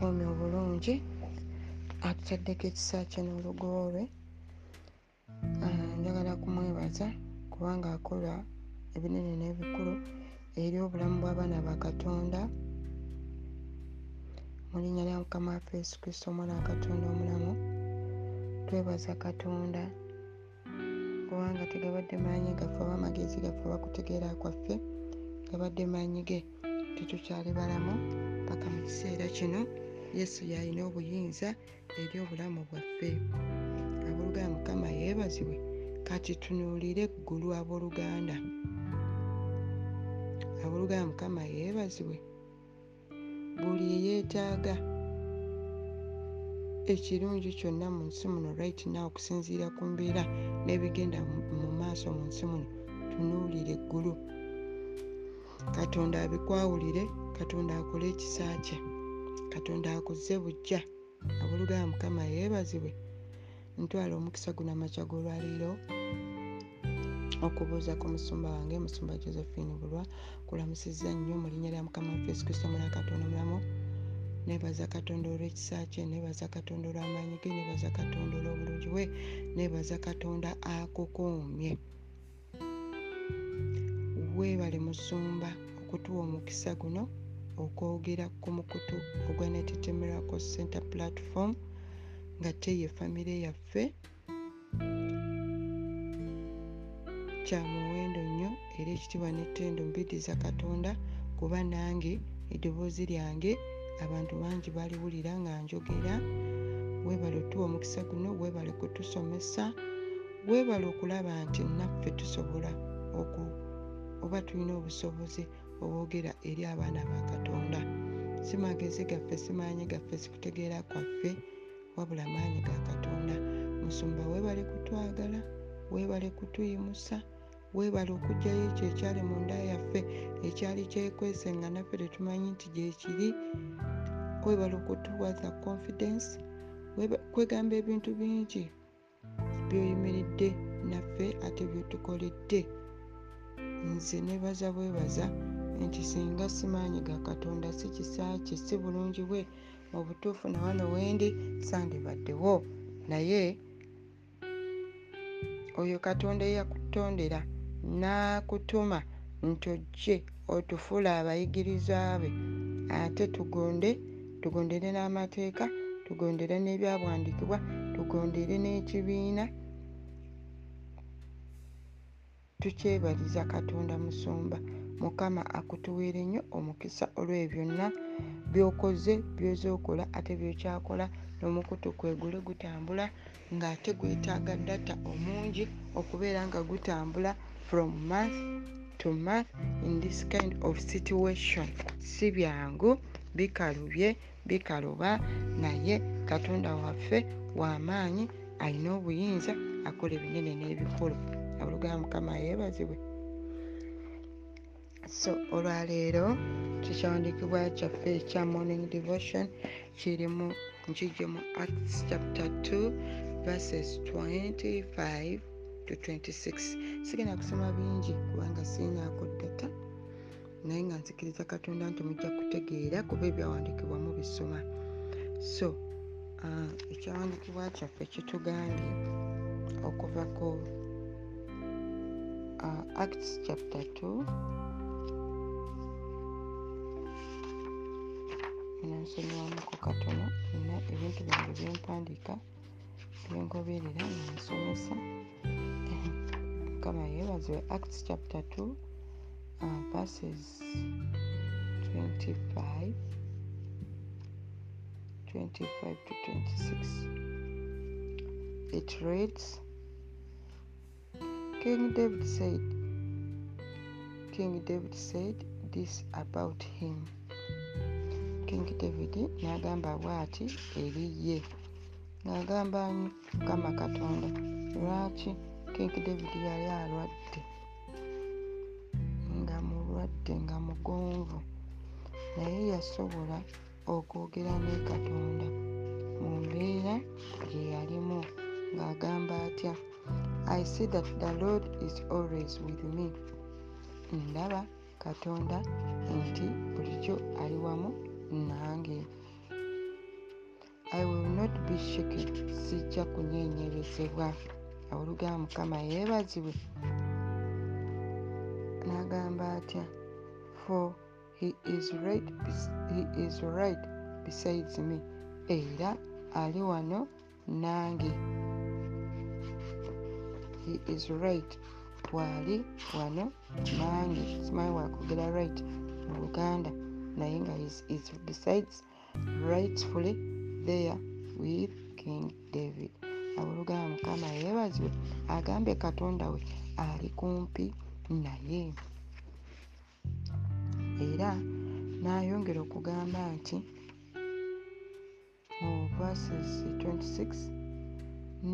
atukuumye obulungi atutaddeko ekisa kye n'olugolwe njagala kumwebaza kubanga akola ebinene n'ebikulu eri obulamu bw'abaana ba katonda. Mu linnya lya mukama waffe yesu kristo omwana wa katonda omulamu twebaza katonda kubanga tegabadde maanyi gaffe oba amagezi gaffe oba kutegeera kwaffe gabadde maanyi ge tetukyali balamu paka mu kiseera kino yesu yalina obuyinza eri obulamu bwaffe. Abooluganda mukama yeebazibwe kati tunuulire eggulu abooluganda. Abooluganda mukama yeebazibwe buli eyeetaaga ekirungi kyonna mu nsi muno right now okusinziira ku mbeera n'ebigenda mu maaso mu nsi muno. Tunuulire eggulu. Katonda abikwawulire katonda akole ekisa kye katonda akuze bujja abooluganda mukama yeebazibwe. Ntwala omukisa guno amakya g'olwaleero okubuuza ku musumba wange musumba josephine bulwa kulamusiza nnyo mu linnya lya mukama waffe yesu kristo omulala katonda omulamu. Nebaza katonda olw'ekisa kye nebaza katonda olw'amaanyi ge nebaza katonda olw'obulungi bwe nebaza katonda akukuumye. Weebale musumba okutuwa omukisa guno okwogera ku mukutu ogwa netetemerako center platform nga teye famire yaffe. Kyamuwendo nnyo era ekitiibwa nettendo mbiddiza katonda kuba nange eddoboozi lyange abantu bangi baliwulira nga njogera. Weebale otuwa omukisa guno weebale kutusomesa weebale okulaba nti naffe tusobola oku oba tulina obusobozi obwogera eri abaana ba katonda. Si magezi gaffe si maanyi gaffe sikutegeera kwaffe wabula maanyi ga katonda. Musumba weebale kutwagala weebale kutuyimusa weebale okugjayo ekyo ekyali mu nda yaffe ekyali kyekwese nga naffe tetumanyi nti gyekiri weebale okutuwaza confidence kwegamba ebintu bingi byoyimiridde naffe ate byetukoledde nze nebaza bwebaza nti singa simaanyi ga katonda si kisaakye si bulungi bwe mu butuufu nawano wendi sandibaddewo. Naye oyo katonda eyakutondera n'akutuma nti ojje otufuule abayigiriza be. Ate tugonde tugondere n'amateeka tugondere n'ebyabwandikibwa tugondere n'ekibiina tukyebaliza katonda musumba mukama akutuweere nnyo omukisa olw'ebyo byonna byokoze byoza okola ate byokyakola n'omukutu kwegule gutambula ng'ate gwetaaga data omungi okubeera nga gutambula from month to month in this kind of situation. Si byangu bikalubye bikaluba naye katonda waffe w'amaanyi alina obuyinza akola ebinene n'ebikulu abuluganda mukama yeebazibwe so olwaleero kikyawandiikibwa kyaffe ekya morning devotion kirimu nkijje mu acts chapter 2 verses 25 to 26 sigenda kusoma bingi kubanga siinaako ddata naye nga nzikiriza katonda nti mujja kutegeera kuba ebyawandiikibwa mu bisoma so uh, ekyawandiikibwa kyaffe kitugambye okuva ku uh, acts chapter 2 nansomyamuku katono nina ebintu byange byempandiika byengoberera nensomesa mukama yeebazibwe acts chapter 2 uh, verses 25 25 to 26 it reads king david said king david said this about him king david n'agamba bw'ati eri ye. Ng'agamba mukama katonda lwaki king david yali alwadde? Nga mulwadde nga mugonvu. Naye yasobola okwogera ne katonda mu mbeera gye yalimu. Ng'agamba atya i see that the lord is always with me. Ndaba katonda nti bulijjo ali wamu nange. I will not be shaken. Sijja kunyenyerezebwa. Awolugaba mukama yeebazibwe. N'agamba atya for he is right, he is right besides me. Era ali wano nange. He is right. Bw'ali wano nange. Simanyi wakwogera right mu luganda naye nga is, is besides rightfully there with king david. Awolugaba mukama yeebazibwe agambye katonda we ali kumpi naye. Era n'ayongera okugamba nti mu verses 26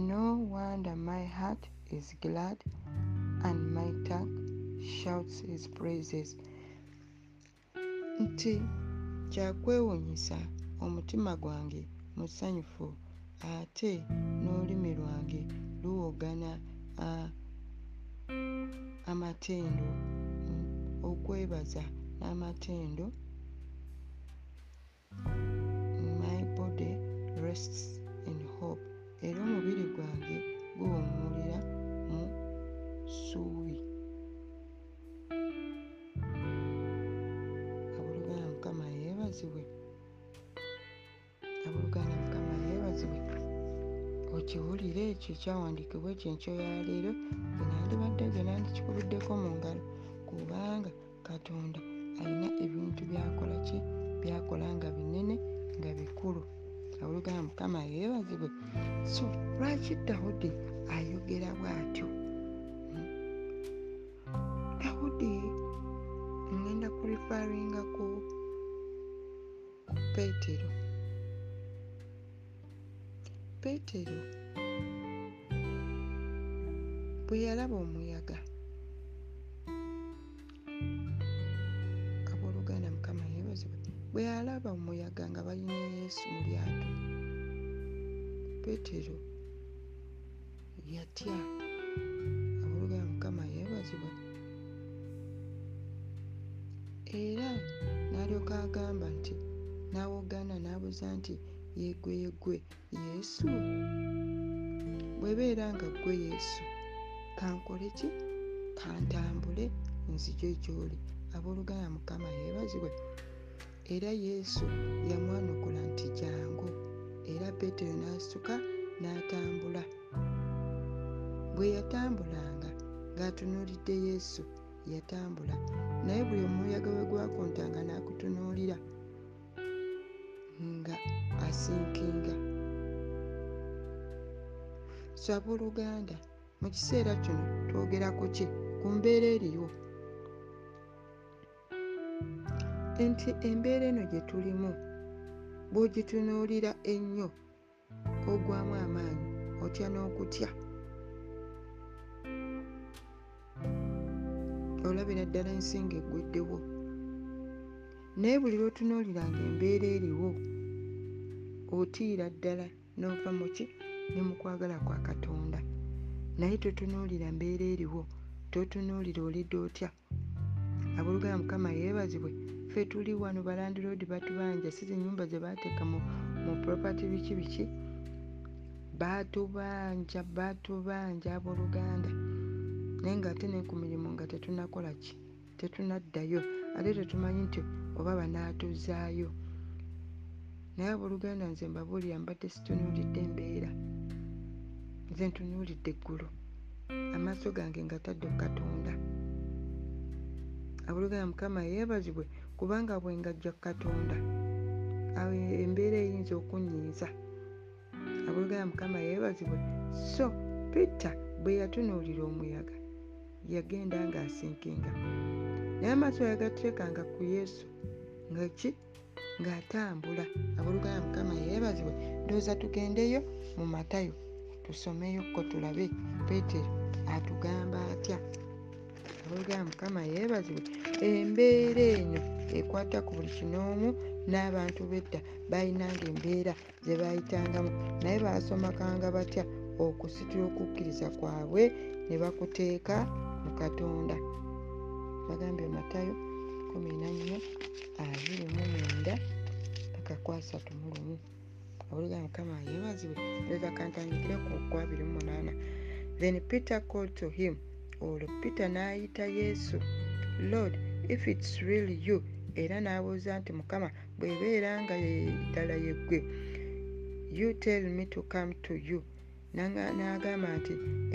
no wonder my heart is glad and my tongue shouts his praises nti kyakwewuunyisa omutima gwange musanyufu ate n'olulimi lwange luwogana amatendo okwebaza n'amatendo. My body rests in hope. Era omubiri gwange guwummulira ekyo ekyawandiikibwa ekyo enkyo ya leero bwe nandibadde gwe nandikikubiddeko mu ngalo kubanga katonda alina ebintu byakola ki? Byakola nga binene nga bikulu. Awoluganda mukama yeebazibwe. So lwaki dawudi ayogera bw'atyo? Dawudi ngenda kurifaringa ku peetero. Peetero yalaba omuyaga. Abooluganda mukama yeebazibwe bwe yalaba omuyaga nga balina yesu mu lyato peetero yatya. Abooluganda mukama yeebazibwe era n'alyoka agamba nti n'awogaana n'abuuza nti yeegwe yeggwe yesu? Bwebeera nga ggwe yesu kankole ki kantambule nzije gy'oli abooluganda mukama yeebazibwe. Era yesu yamwanukula nti jangu era peetero n'asituka n'atambula. Bwe yatambulanga ng'atunuulidde yesu yatambula. Naye buli omuyaga we gwakuntanga n'akutunuulira nga asinkinga. So abooluganda mu kiseera kino twogera ku ki? Ku mbeera eriwo nti embeera eno gye tulimu bw'ogitunuulira ennyo ogwamu amaanyi otya n'okutya? Olabira ddala ensinga eggweddewo naye buli lw'otunuuliranga embeera eriwo otiira ddala n'ova mu ki? Ne mu kwagala kwa katonda naye totunuulira mbeera eriwo totunuulira olidde otya. Abooluganda mukama yeebazibwe ffe tuli wano balandiroodi batubanja si zinyumba ze baateeka mu, propati biki biki? Baatubanja baatubanja abooluganda. Naye ngaate ne ku mirimu nga tetunakola ki? Tetunaddayo. Ate tetumanyi nti oba banaatuzaayo. Naye abooluganda nze mbabuulira mbadde situnuulidde embeera nze ntunuulidde eggulu amaaso gange nga tadde ku katonda. Abulugaya mukama yeebazibwe kubanga bwe ngajja ku katonda. Awo embeera eyinza okunyiiza. Abulugaya mukama yeebazibwe. So peter bwe yatunuulira omuyaga yagenda ng'asinkinga. Naye amaaso yagateekanga ku yesu nga ki? Ng'atambula. Abulugaya mukama yeebazibwe. Ndowooza tugendeyo mu matayo tusomeyokko tulabe peetero atugamba atya? Abulugaya mukama yeebazibwe embeera eno ekwata ku buli kinoomu n'abantu b'edda balinanga embeera ze bayitangamu. Naye baasomakanga batya okusitula okukkiriza kwabwe ne bakuteeka mu katonda. Bagambye matayo 14 paka kwasatu mu abulugaya mukama yeebazibwe leka kantandikire ku 28 then peter called to him olwo peter n'ayita yesu. Lord if its really you era n'abuuza nti mukama bw'ebeera nga ddala yeggwe you tell me to come to you. N'agamba nti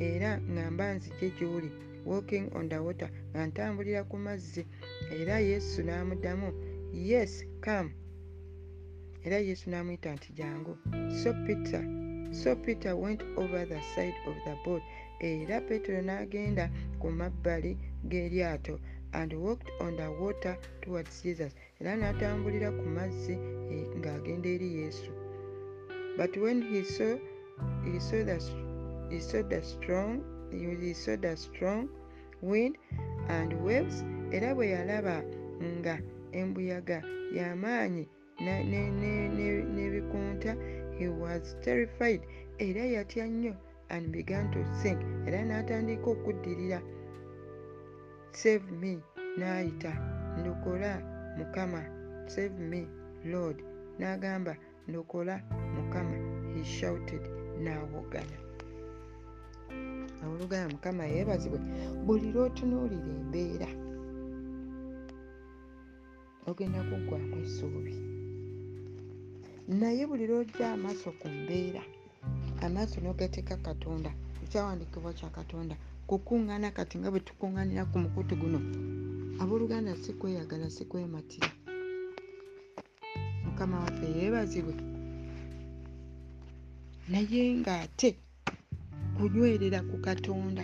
era ŋŋamba nzije gy'oli walking on the water nga ntambulira ku mazzi. Era yesu n'amuddamu yes come era yesu n'amuyita nti jangu so peter so peter went over the side of the boat era petero n'agenda ku mabbali g'eryato and walked on the water towards jesus era n'atambulira ku mazzi ng'agenda eri yesu. But when he saw, he saw, the, he saw the strong he saw the strong wind and waves era bwe yalaba nga embuyaga y'amaanyi n'ebikunta he was terrified. Era yatya nnyo and began to sink era n'atandika okuddirira. Save me n'ayita. Ndokola mukama. Save me lord. N'agamba ndokola mukama. He shouted n'awogana. Awolugaya mukama yeebazibwe. Buli lw'otunuulira embeera ogenda kuggwamu essuubi naye buli lw'ojja amaaso ku mbeera amaaso n'ogateeka katonda ekyawandiikibwa kya katonda kukuŋŋaana kati nga bwe tukuŋŋaanira ku mukutu guno. Abooluganda si kweyagala si kwematira. Mukama waffe yeebazibwe. Naye ng'ate kunywerera ku katonda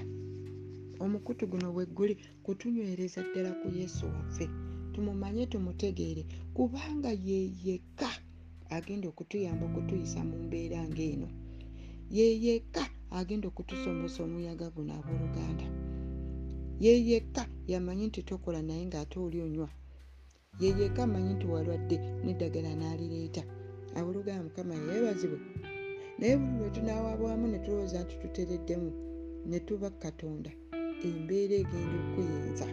omukutu guno bwe guli kutunywereza ddala ku yesu waffe. Tumumanye tumutegeere kubanga ye yekka agenda okutuyamba okutuyisa mu mbeera ng'eno. Ye yekka agenda okutusomosa omuyaga guno abooluganda ye yekka yamanyi nti tokola naye ng'ate oli onywa. Ye yekka amanyi nti walwadde n'eddagala n'alireeta. Abooluganda mukama yeebazibwe. Naye buli lwe tunaawabwamu ne tulowooza nti tutereddemu ne tuba katonda. Embeera egenda okuyinza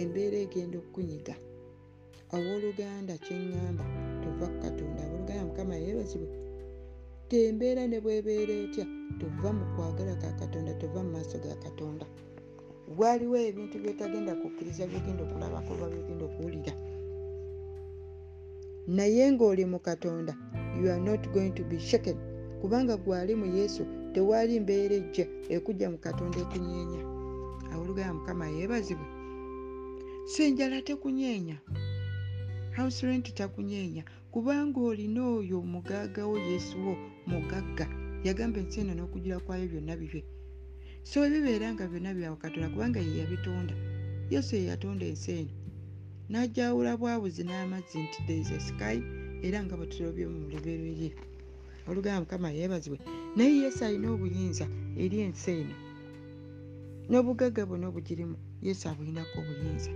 embeera egenda okunyiga. Awooluganda kyeŋŋamba tova ku katonda abooluganda mukama yeebazibwe tembeera ne bwebeera etya tova mu kwagala ka katonda tova mu maaso ga katonda. Waliwo ebintu byotagenda kukkiriza byogenda okulabako oba byogenda okuwulira. Naye ng'oli mu katonda you are not going to be shaken. Kubanga gwali mu yesu tewali mbeera ejja ekujja mu katonda ekunyeenya. Awolugaya mukama yeebazibwe. Senjala tekunyeenya. House rent takunyeenya kubanga olina oyo omugaggawo yesu wo mugagga yagamba ensi eno n'okugira kwayo byonna bibe so ebibeera nga byonna byawe katonda kubanga ye yabitonda. Yesu ye yatonda ensi eno n'ajawula bwabuzi n'amazzi nti there sky era nga bwe tulobye mu luberye olugamba mukama yeebazibwe naye yesu alina obuyinza eri ensi eno n'obugagga bwonna obugirimu yesu abulinako obuyinza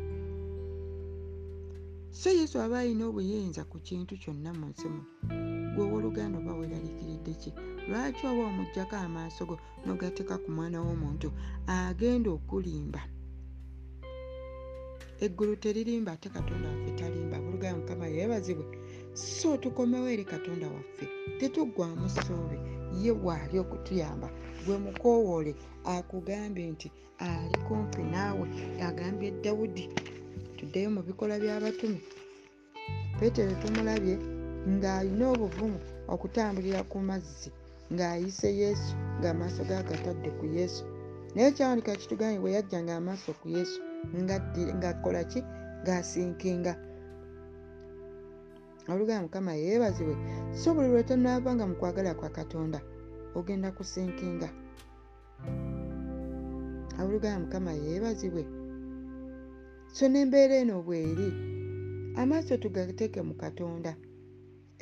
so yesu aba alina obuyinza ku kintu kyonna mu nsi muno gwe owooluganda oba weeraliikiridde ki? Lwaki oba omugjako amaaso go n'ogateeka ku mwana w'omuntu agenda okulimba? Eggulu teririmba ate katonda waffe talimba. Bulugaya mukama yeebazibwe so tukomewo eri katonda waffe tetuggwamu ssuubi. Ye waali okutuyamba gwe mukoowoole akugambe nti ali kumpi naawe agambye dawudi tuddeyo mu bikola by'abatumi peetero tumulabye ng'alina obuvumu okutambulira ku mazzi ng'ayise yesu ng'amaaso gaagatadde ku yesu. Naye kyawandika kitugambye bwe yajja ng'amaaso ku yesu ng'akola ki? Ng'asinkinga olugamba mukama yeebazibwe so buli lwe tanaavanga mu kwagala kwa katonda ogenda kusinkinga. Olugamba mukama yeebazibwe so n'embeera eno bweri amaaso tugateeke mu katonda.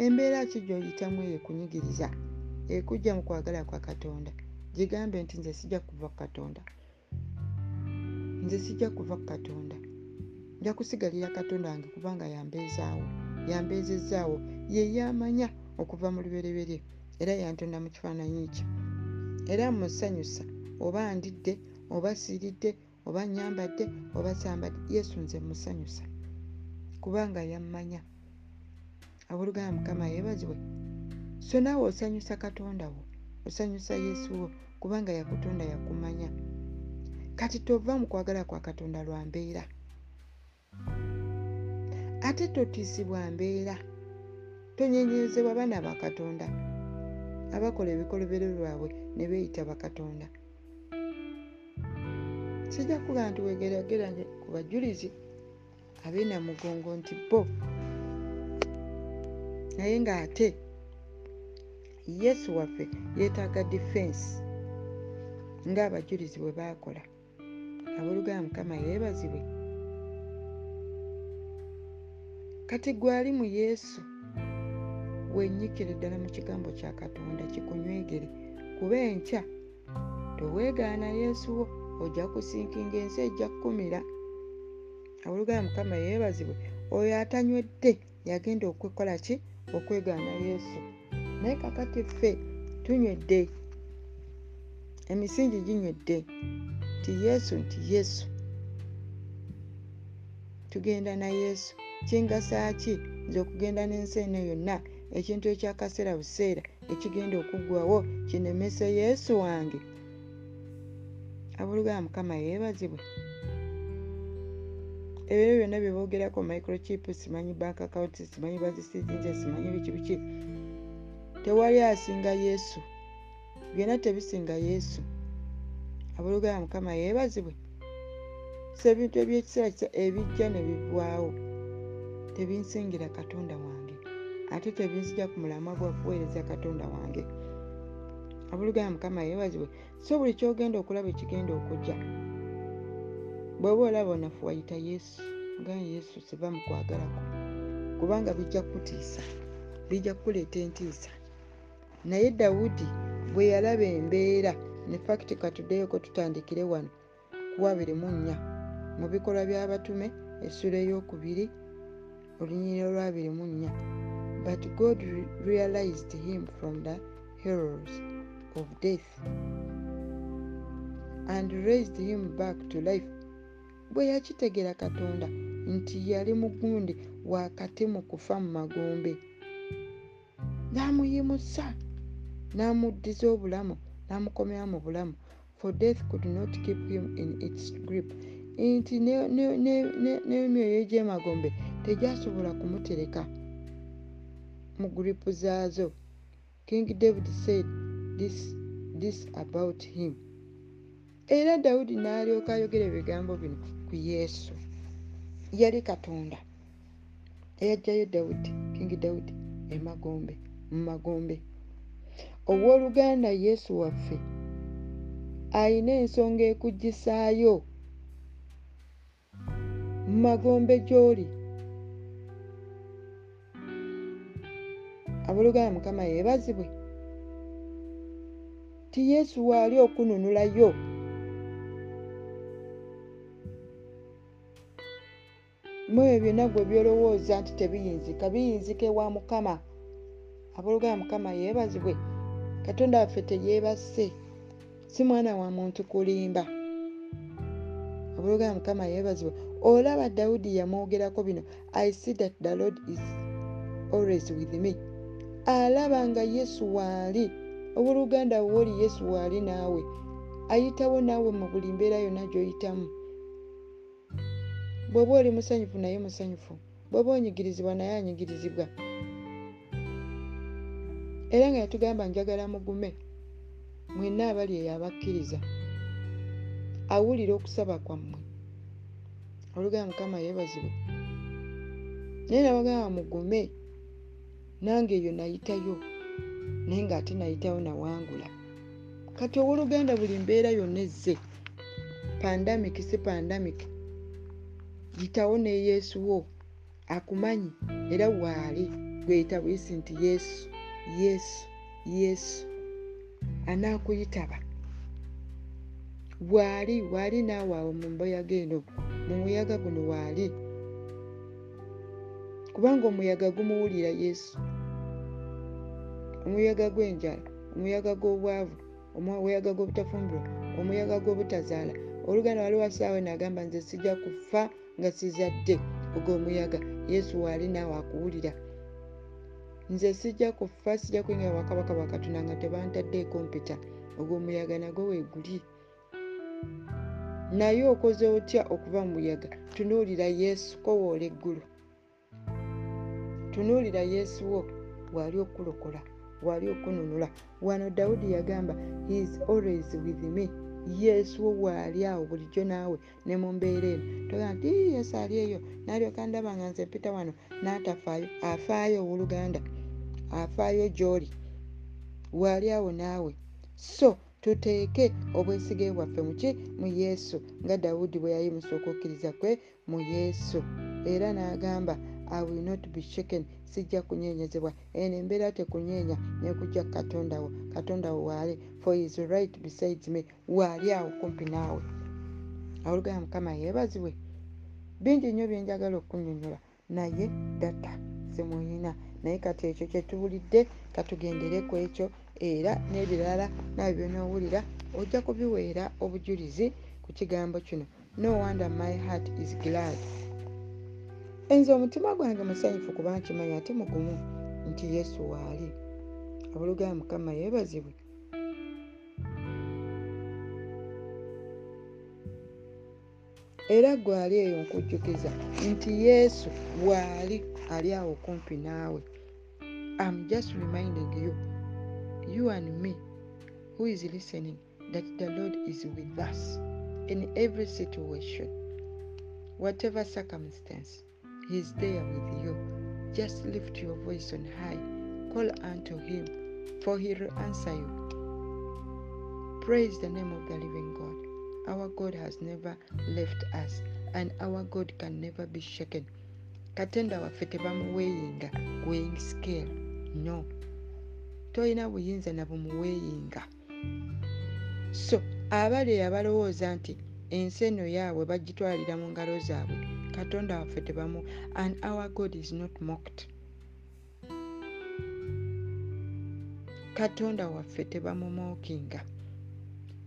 Embeera ki gy'oyitamu eyo ekunyigiriza? Ekujja mu kwagala kwa katonda. Gigambe nti nze sijja kuva ku katonda. Nze sijja kuva ku katonda. Nja kusigalira katonda wange kubanga yambeezaawo yambeezezaawo ye yamanya okuva mu lubereberye. Era yantonda mu kifaananyi kye era musanyusa oba ndidde oba siiridde oba nyambadde oba sambadde yesu nze musanyusa. Kubanga yammanya. Abooluganda mukama yeebazibwe. So naawe osanyusa katonda wo osanyusa yesu wo kubanga yakutonda yakumanya. Kati tova mu kwagala kwa katonda lwa mbeera. Ate totiisibwa mbeera. Tonyenyezebwa baana ba katonda. Abakola ebikolobero lwabwe ne beeyita bakatonda sijja kuga nti wegeragera ku bajulizi abeena mugongo nti bo. Naye ng'ate yesu waffe yeetaaga difensi ng'abajulizi bwe baakola. Abooluganda mukama yeebazibwe. Kati gwali mu yesu wennyikire ddala mu kigambo kya katonda kikunywegere. Kuba enkya toweegaana yesu wo ojja kusinkinga ensi ejja kkumira abooluganda mukama yeebazibwe oyo atanywedde yagenda okwekola ki? Okwegaana yesu. Naye kakati ffe tunywedde emisingi ginywedde nti yesu nti yesu. Tugenda na yesu. Kingasaaki nze okugenda n'ensi eno yonna ekintu ekyakaseera buseera ekigenda okuggwawo kinemese yesu wange abooluganda mukama yeebazibwe. Ebiro byonna bye boogerako microchip simanyi bank account simanyi bazisizinze simanyi biki biki. Tewali asinga yesu. Byonna tebisinga yesu. Abooluganda mukama yeebazibwe. So ebintu ebyekiseera ebijja ne bivaawo tebinsingira katonda wange. Ate tebinzija ku mulamwa gwa kuweereza katonda wange abooluganda mukama yeebazibwe. So buli kyogenda okulaba ekigenda okujja. Bw'oba olaba onafu wayita yesu. Nga yesu siba mu kwagalako. Kubanga bijja kutiisa bijja kukuleeta entiisa. Naye dawudi bwe yalaba embeera ne fakiti katuddeyoko tutandikire wano kuwa abiri mu nnya. Mu bikolwa by'abatume essula ey'okubiri olunyiri olwabiri mu nnya. But god realized him from the heroes of death and raised him back to life. Bwe yakitegera katonda nti yali mugundi wakati mu kufa mu magombe n'amuyimusa n'amuddiza obulamu n'amukomera mu bulamu. For death could not keep him in its grip. Nti n'emyoyo egy'emagombe tegyasobola kumutereka mu guripu zaazo. King david said this, this about him. Era dawudi n'alyoka ayogera ebigambo bino ku yesu. Yali katonda. Eyajjayo dawudi king dawudi emagombe mu magombe. Owooluganda yesu waffe ayina ensonga ekugisaayo mu magombe gy'oli. Abooluganda mukama yeebazibwe ti yesu waali okununulayo. Mu ebyo byonna gwe byolowooza nti tebiyinzika biyinzika ewa mukama. Abooluganda mukama yeebazibwe katonda waffe teyeebase si mwana wa muntu kulimba. Abooluganda mukama yeebazibwe. Olaba dawudi yamwogerako bino i see that the lord is always with me. Alaba nga yesu waali obooluganda wooli yesu waali naawe ayitawo naawe mu buli mbeera yonna gy'oyitamu. Bw'oba oli musanyufu naye musanyufu bw'oba onyigirizibwa naye anyigirizibwa. Era nga yatugamba njagala mugume mwenna abali eyo abakkiriza. Awulira okusaba kwammwe. Olugamba mukama yeebazibwe. Naye nabagamba mugume nange eyo nayitayo naye ngaate nayitayo nawangula. Kati owooluganda buli mbeera yonna ezze pandamic si pandamic yitawo ne yesu wo akumanyi era waali gweyita buyisi nti yesu yesu yesu anaakuyitaba bwali waali naawe awo mu mbuyaga eno mu muyaga guno waali kubanga omuyaga gumuwulira yesu omuyaga gw'enjala omuyaga gw'obwavu omuyaga gw'obutafumbirwa omuyaga gw'obutazaala. Oluganda wali wasaawe nagamba nze sijja kufa nga sizadde ogw'omuyaga yesu waali naawe akuwulira. Nze sijja kufa sijja kuyingira wakabaka bwakatonda nga tebantadde ekompita ogw'omuyaga nagwo weeguli. Naye okoze otya okuva mu muyaga? Tunuulira yesu kowoola eggulu tunuulira yesu wo waali okulokola waali okununula. Wano dawudi yagamba heis always with me. Yesu waali awo bulijjo naawe ne mu mbeera eno. Togamba nti yesu ali eyo. Nalyoka ndaba nga nze mpita wano n'atafaayo afaayo owooluganda afaayo gy'oli. Waali awo naawe. So tuteeke obwesige bwaffe muki mu yesu nga dawudi bwe yayimusa okukkiriza kwe mu yesu. Era n'agamba i will not be shaken. Sijja kunyenyezebwa. Eno embeera tekunyeenya nekujja katonda wo. Katonda wo waali for his right besides me. Waali awo kumpi naawe. Awolugaya mukama yeebazibwe. Bingi nnyo byenjagala okunyonyola. Naye data simuyina naye kati ekyo kyetuwulidde katugendere ku ekyo era n'ebirala nawe byonoowulira ojja kubiweera obujulizi ku kigambo kino. No wonder my heart is glad enze omutima gwange musanyufu kuba nkimanyi ate mugumu nti yesu waali. Abulugaya mukama yeebazibwe. Era gwali eyo nkujjukiza nti yesu bw'ali ali awo kumpi naawe. Am just reminding you. You and me who is listening that the lord is with us in every situation whatever circumstance he is there with you. Just lift your voice on high. Call unto him for he will answer you. Praise the name of the living god. Our god has never left us and our god can never be shaken. Katonda waffe tebamuweeyinga weighing scale. No. Tolina buyinza na bumuweeyinga so abali abalowooza nti ensi eno yaabwe bagitwalira mu ngalo zaabwe katonda waffe tebamu and our god is not mocked. Katonda waffe tebamumookinga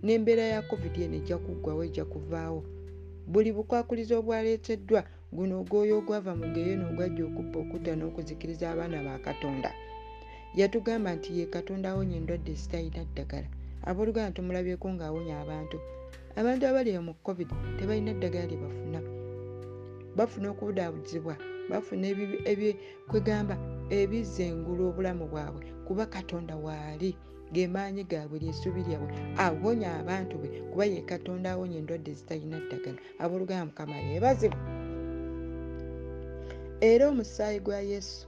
n'embeera ya covid eno ejja kuggwawo ejja kuvaawo. Buli bukwakuliza obwaleeteddwa guno ogwoyo ogwava mu geyo n'ogwajja okubba okutta n'okuzikiriza abaana ba katonda. Yatugamba nti ye katonda awonya endwadde zitalina ddagala. Abooluganda tumulabyeko ng'awonya abantu. Abantu abali mu covid tebalina ddagala lye bafuna bafuna okubudaabuzibwa bafuna kwegamba ebizengula obulamu bwabwe kuba katonda waali gemaanyi gaabwe lyesuubi lyabwe awonya abantu be kuba ye katonda awonya endwadde zitalina ddagala. Abooluganda mukama yeebazibwa era omusaayi gwa yesu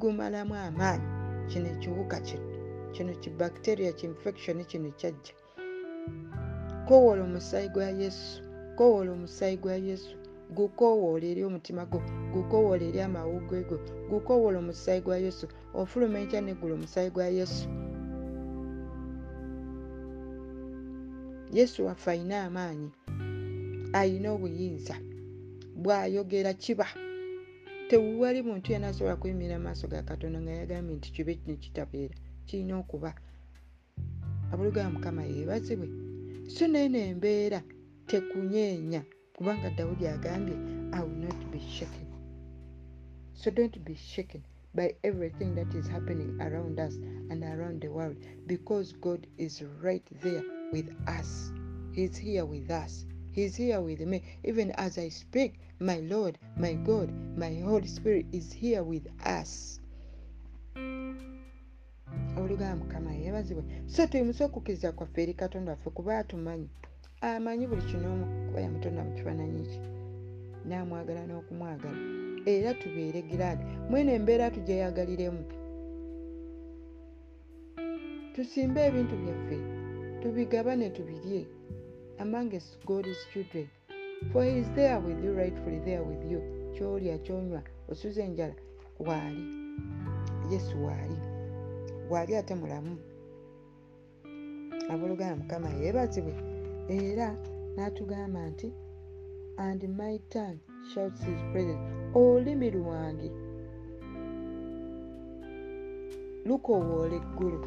gumalamu amaanyi. Kino ekiwuka kino kino kibacteria kinfection kino kyajja kowoola omusaayi gwa yesu kowoola omusaayi gwa yesu gukowoola eri omutima gwo gukowoola eri amawuggwe go gukowoola omusaayi gwa yesu ofuluma enkya neggula omusaayi gwa yesu? Yesu waffe ayina amaanyi ayina obuyinza bw'ayogera kiba. Tewali muntu yena asobola kuyimirira maaso ga katonda nga yagambye nti kibe kino kitabeera kirina okuba. Abulugaba mukama yeebazibwe. So naye nembeera tekunyeenya kubanga dawudi agambye i will not be shaken. So don't be shaken by everything that is happening around us and around the world because god is right there with us. He's here with us. He's here with me. Even as i speak my lord my god my holy spirit is here with us. Aboolugaba mukama yeebazibwe. So tuyimusa okukkiriza kwaffe eri katonda waffe kuba atumanyi amanyi buli kinoomu kuba yamutonda mu kifaananyi kye n'amwagala n'okumwagala. Era tubeere giraadi mweno embeera tugyeyagaliremu tusimbe ebintu byaffe tubigabane tubirye. Amange god's children. For he is there with you rightfully there with you. Kyolya kyonywa osuza enjala. Waali. Yesu waali. Waali ate mulamu. Abooluganda mukama yeebazibwe era n'atugamba nti and my tongue shouts his presence olulimi lwange. Lukowoola eggulu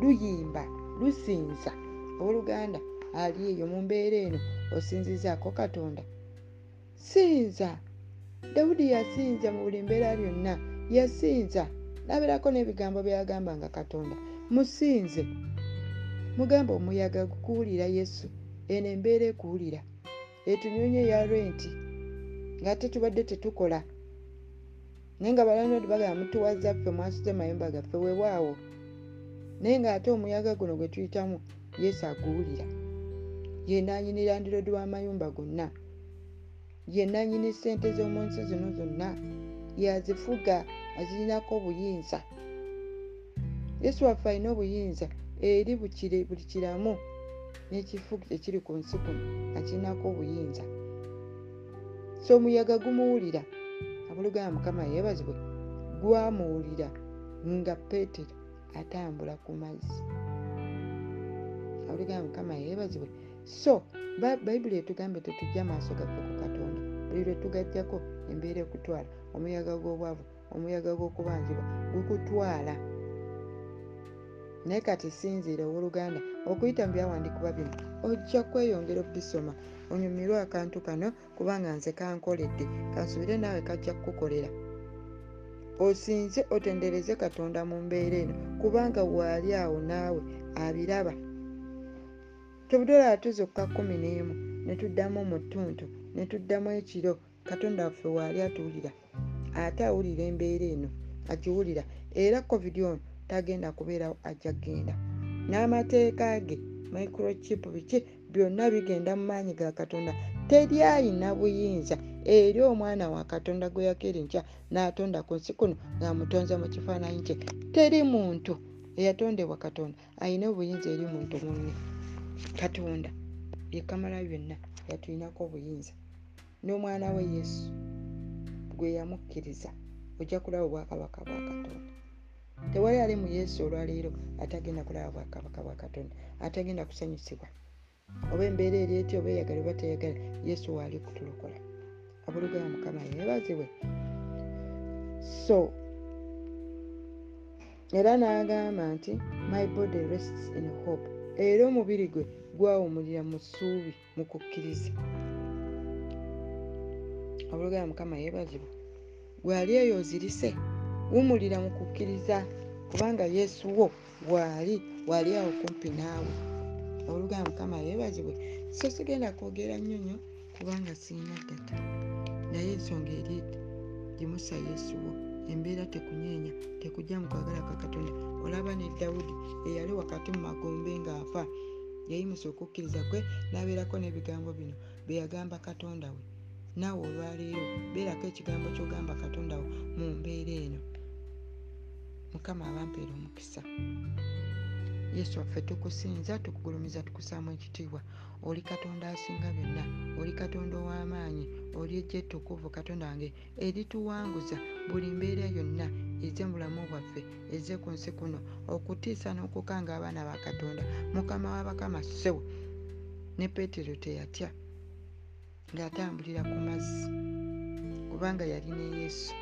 luyimba lusinza. Owooluganda ali eyo mu mbeera eno osinzizaako katonda. Sinza! Dawudi yasinza mu buli mbeera lyonna. Yasinza. Nabeerako n'ebigambo byeyagambanga katonda. Musinze. Mugamba omuyaga gukuwulira yesu eno embeera ekuwulira. Etunyonye ya renti ngaate tubadde tetukola. Naye nga balanodi bagamba mutuwaza ffe mwasuze mayumba gaffe wewaawo naye ng'ate omuyaga guno gwe tuyitamu yesu aguwulira. Yenanyini landirodi w'amayumba gonna. Yenanyini sente z'omu nsi zino zonna. Yazifuga azirinako obuyinza. Yesu waffe alina obuyinza eri buli kiramu n'ekifu ekiri ku nsi kuno akirinako obuyinza. So omuyaga gumuwulira abulugamba mukama yeebazibwe gwamuwulira nga peetero atambula ku mazzi. Abulugamba mukama yeebazibwe so bayibuli etugambye tetujja maaso gaffe ku katonda. Buli lwe tugajjako embeera ekutwala omuyaga gw'obwavu omuyaga gw'okubanjibwa gukutwala naye kati sinziira owooluganda okuyita mu byawandiikibwa bino ojja kweyongera okubisoma. Onyumirwe akantu kano kubanga nze kankoledde kansubire naawe kajja kukukolera. Osinze otendereze katonda mu mbeera eno kubanga waali awo naawe abiraba. Tebudola tuzokka kumi n'emu ne tuddamu mu ttuntu ne tuddamu ekiro katonda waffe waali atuwulira ate awulira embeera eno agiwulira. Era covid ono tagenda kubeerawo ajja kgenda. N'amateeka ge microchip biki byonna bigenda mu maanyi ga katonda. Teri ayina buyinza eri omwana wa katonda gwe yakeri nkya n'atonda ku nsi kuno ng'amutonze mu kifaananyi kye. Teri muntu eyatondebwa katonda ayina obuyinza eri muntu munne. Katonda yekamala byonna yatulinako obuyinza. N'omwana we yesu gwe yamukkiriza ojja kulaba obwakabaka bwa katonda tewali ali mu yesu olwaleero atagenda kulaba bwakabaka bwa katonda atagenda kusanyusibwa. Oba embeera eri ety oba eyagala oba teyagala yesu waali kutulokola. Abulugaya mukama yeebazibwe. So era n'agamba nti my body rests in hope. Era omubiri gwe gwawumulira mu ssuubi mu kukkiriza. Abulugaya mukama yeebazibwe. Gwali eyo ozirise wumulira mu kukkiriza kubanga yesu wo waali waali awo kumpi naawe. Olugamba mukama yeebazibwe so sigenda kwogera nnyo nnyo kubanga siina ddata. Naye ensonga eri gimusa yesu wo embeera tekunyeenya tekujja mu kwagala kwa katonda. Olaba ne dawudi eyali wakati mu magombe ng'afa yayimusa okukkiriza kwe n'abeerako n'ebigambo bino bye yagamba katonda we. Naawe olwaleero beerako ekigambo ky'ogamba katonda wo mu mbeera eno mukama abampeera omukisa. Yesu waffe tukusinza tukugulumiza tukusaamu ekitiibwa. Oli katonda asinga byonna oli katonda ow'amaanyi oli ejja ettukuvu katonda wange erituwanguza buli mbeera yonna eze mu bulamu bwaffe eze ku nsi kuno okutiisa n'okukanga abaana ba katonda. Mukama w'abakama ssewo ne peetero teyatya ng'atambulira ku mazzi kubanga yali ne yesu.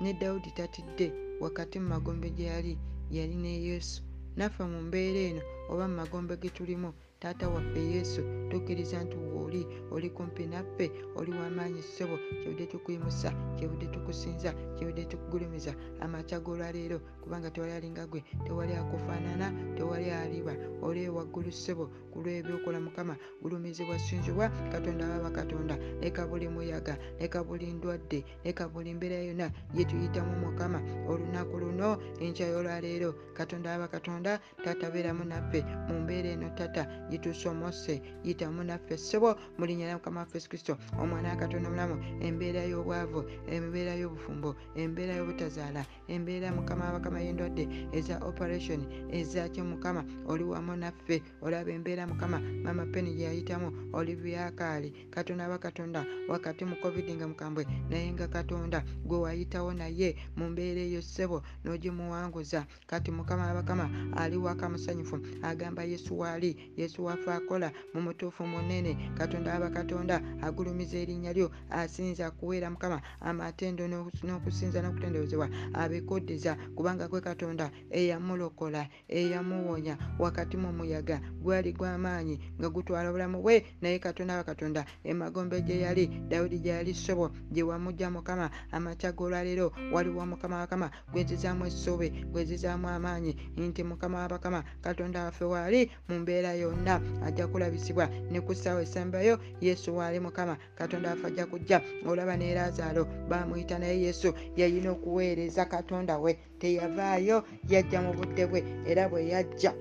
Ne dawudi tatidde wakati mu magombe gye yali yali ne yesu. Naffe mu mbeera eno oba mu magombe ge tulimu taata waffe yesu tukkiriza nti wooli oli kumpi naffe oli w'amaanyi ssebo kyebudde tukuyimusa kyebudde tukusinza kyebudde tukugulumiza. Amakya g'olwaleero kubanga tewali alinga gwe tewali akufaanana tewali aliba. Oli ewaggulu ssebo ku lw'ebyokola mukama gulumizibwa sinzibwa katonda baba katonda leka buli muyaga leka buli ndwadde leka buli mbeera yonna gye tuyitamu mukama. Olunaku luno enkya y'olwaleero katonda baba katonda taatabeeramu naffe. Mu mbeera eno tata gitusomose yitamu naffe ssebo mu linnya lya mukama waffe yesu kristo. Omwana wa katonda omulamu embeera y'obwavu embeera y'obufumbo embeera y'obutazaala embeera mukama wabakama y'endwadde eza operation ezakyo mukama. Oli wamu naffe olaba embeera mukama mama peni gye yayitamu oli byakaali katonda aba katonda wakati mu covid nga mukambwe naye nga katonda gwe wayitawo naye mu mbeera eyo ssebo n'ogimuwanguza. Kati mukama abakama ali waka musanyufu agamba yesu waali yesu wafe akola mu mutuufu munene. Katonda aba katonda agulumiza erinnya lyo asinza kuweera mukama amatendo n'okusinza n'okutendezebwa abikuddizza kubanga gwe katonda eyamulokola eyamuwonya wakati mu muyaga gwali gw'amaanyi nga gutwala obulamu bwe. Naye katonda aba katonda emagombe gye yali dawudi gye yali ssebo gye wamujja mukama amakya g'olwaleero waliwo mukama wakama gwezizaamu essuubi gwezizaamu amaanyi nti mukama wabakama katonda waffe waali mu mbeera yonna ajja kulabisibwa ne ku ssaawa esembayo yesu waali mukama. Katonda waffe ajja kujja olaba ne laazaalo bamuyita naye yesu yayina okuweereza katonda we. Teyavaayo yajja mu budde bwe era bwe yajja.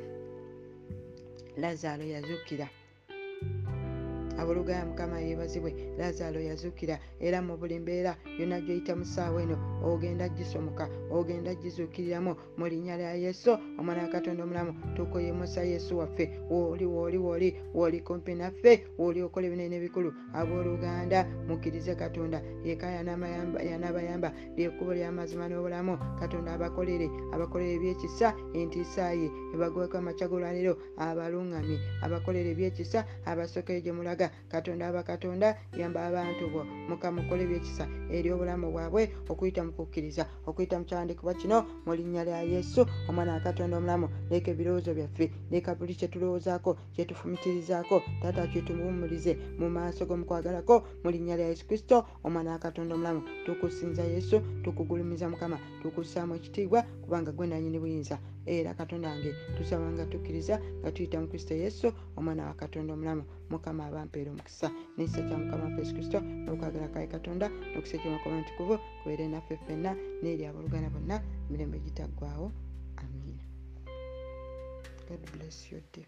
Laazaalo yazuukira abooluganda mukama yeebazibwe laazaalo yazuukira era mu buli mbeera yonna gyoyita mu ssaawa eno ogenda gisomoka ogenda gizuukiriramu mu linnya lya yesu omwana wa katonda omulamu tukuyimusa yesu waffe wooli wooli wooli wooli kumpi naffe wooli okola ebinene ebikulu abooluganda mukkirize katonda yeka yanaabayamba lyekkubo ly'amazima n'obulamu katonda abakolere abakolere ebyekisa entiisa ye ebagweko amakya g'olwaleero abaluŋŋamye abakolere ebyekisa abasookere gye mulaga katonda aba katonda yamba abantu bo. Mukama okola ebyekisa eri obulamu bwabwe okuyita mu kukkiriza okuyita mu kyandikibwa kino mu linnya lya yesu omwana wa katonda omulamu leka ebirowoozo byaffe leka buli kyetulowoozaako kyetufumitirizaako taata kyetumuwumulize mu maaso g'omukwagalako mu linnya lya yesu kristo omwana wa katonda omulamu. Tukusinza yesu tukugulumiza mukama tukussaamu ekitiibwa kubanga gwe nanyini buyinza era katonda wange. Tusaba nga tukkiriza nga tuyita mu kristo yesu omwana wa katonda omulamu mukama abampeera omukisa. N'ekisa kya mukama waffe yesu kristo n'okwagala kaye katonda n'okisa ekyomakoma ntukuvu kubeere naffe ffenna n'eri abooluganda bonna emirembe gitaggwawo amiina. God bless you day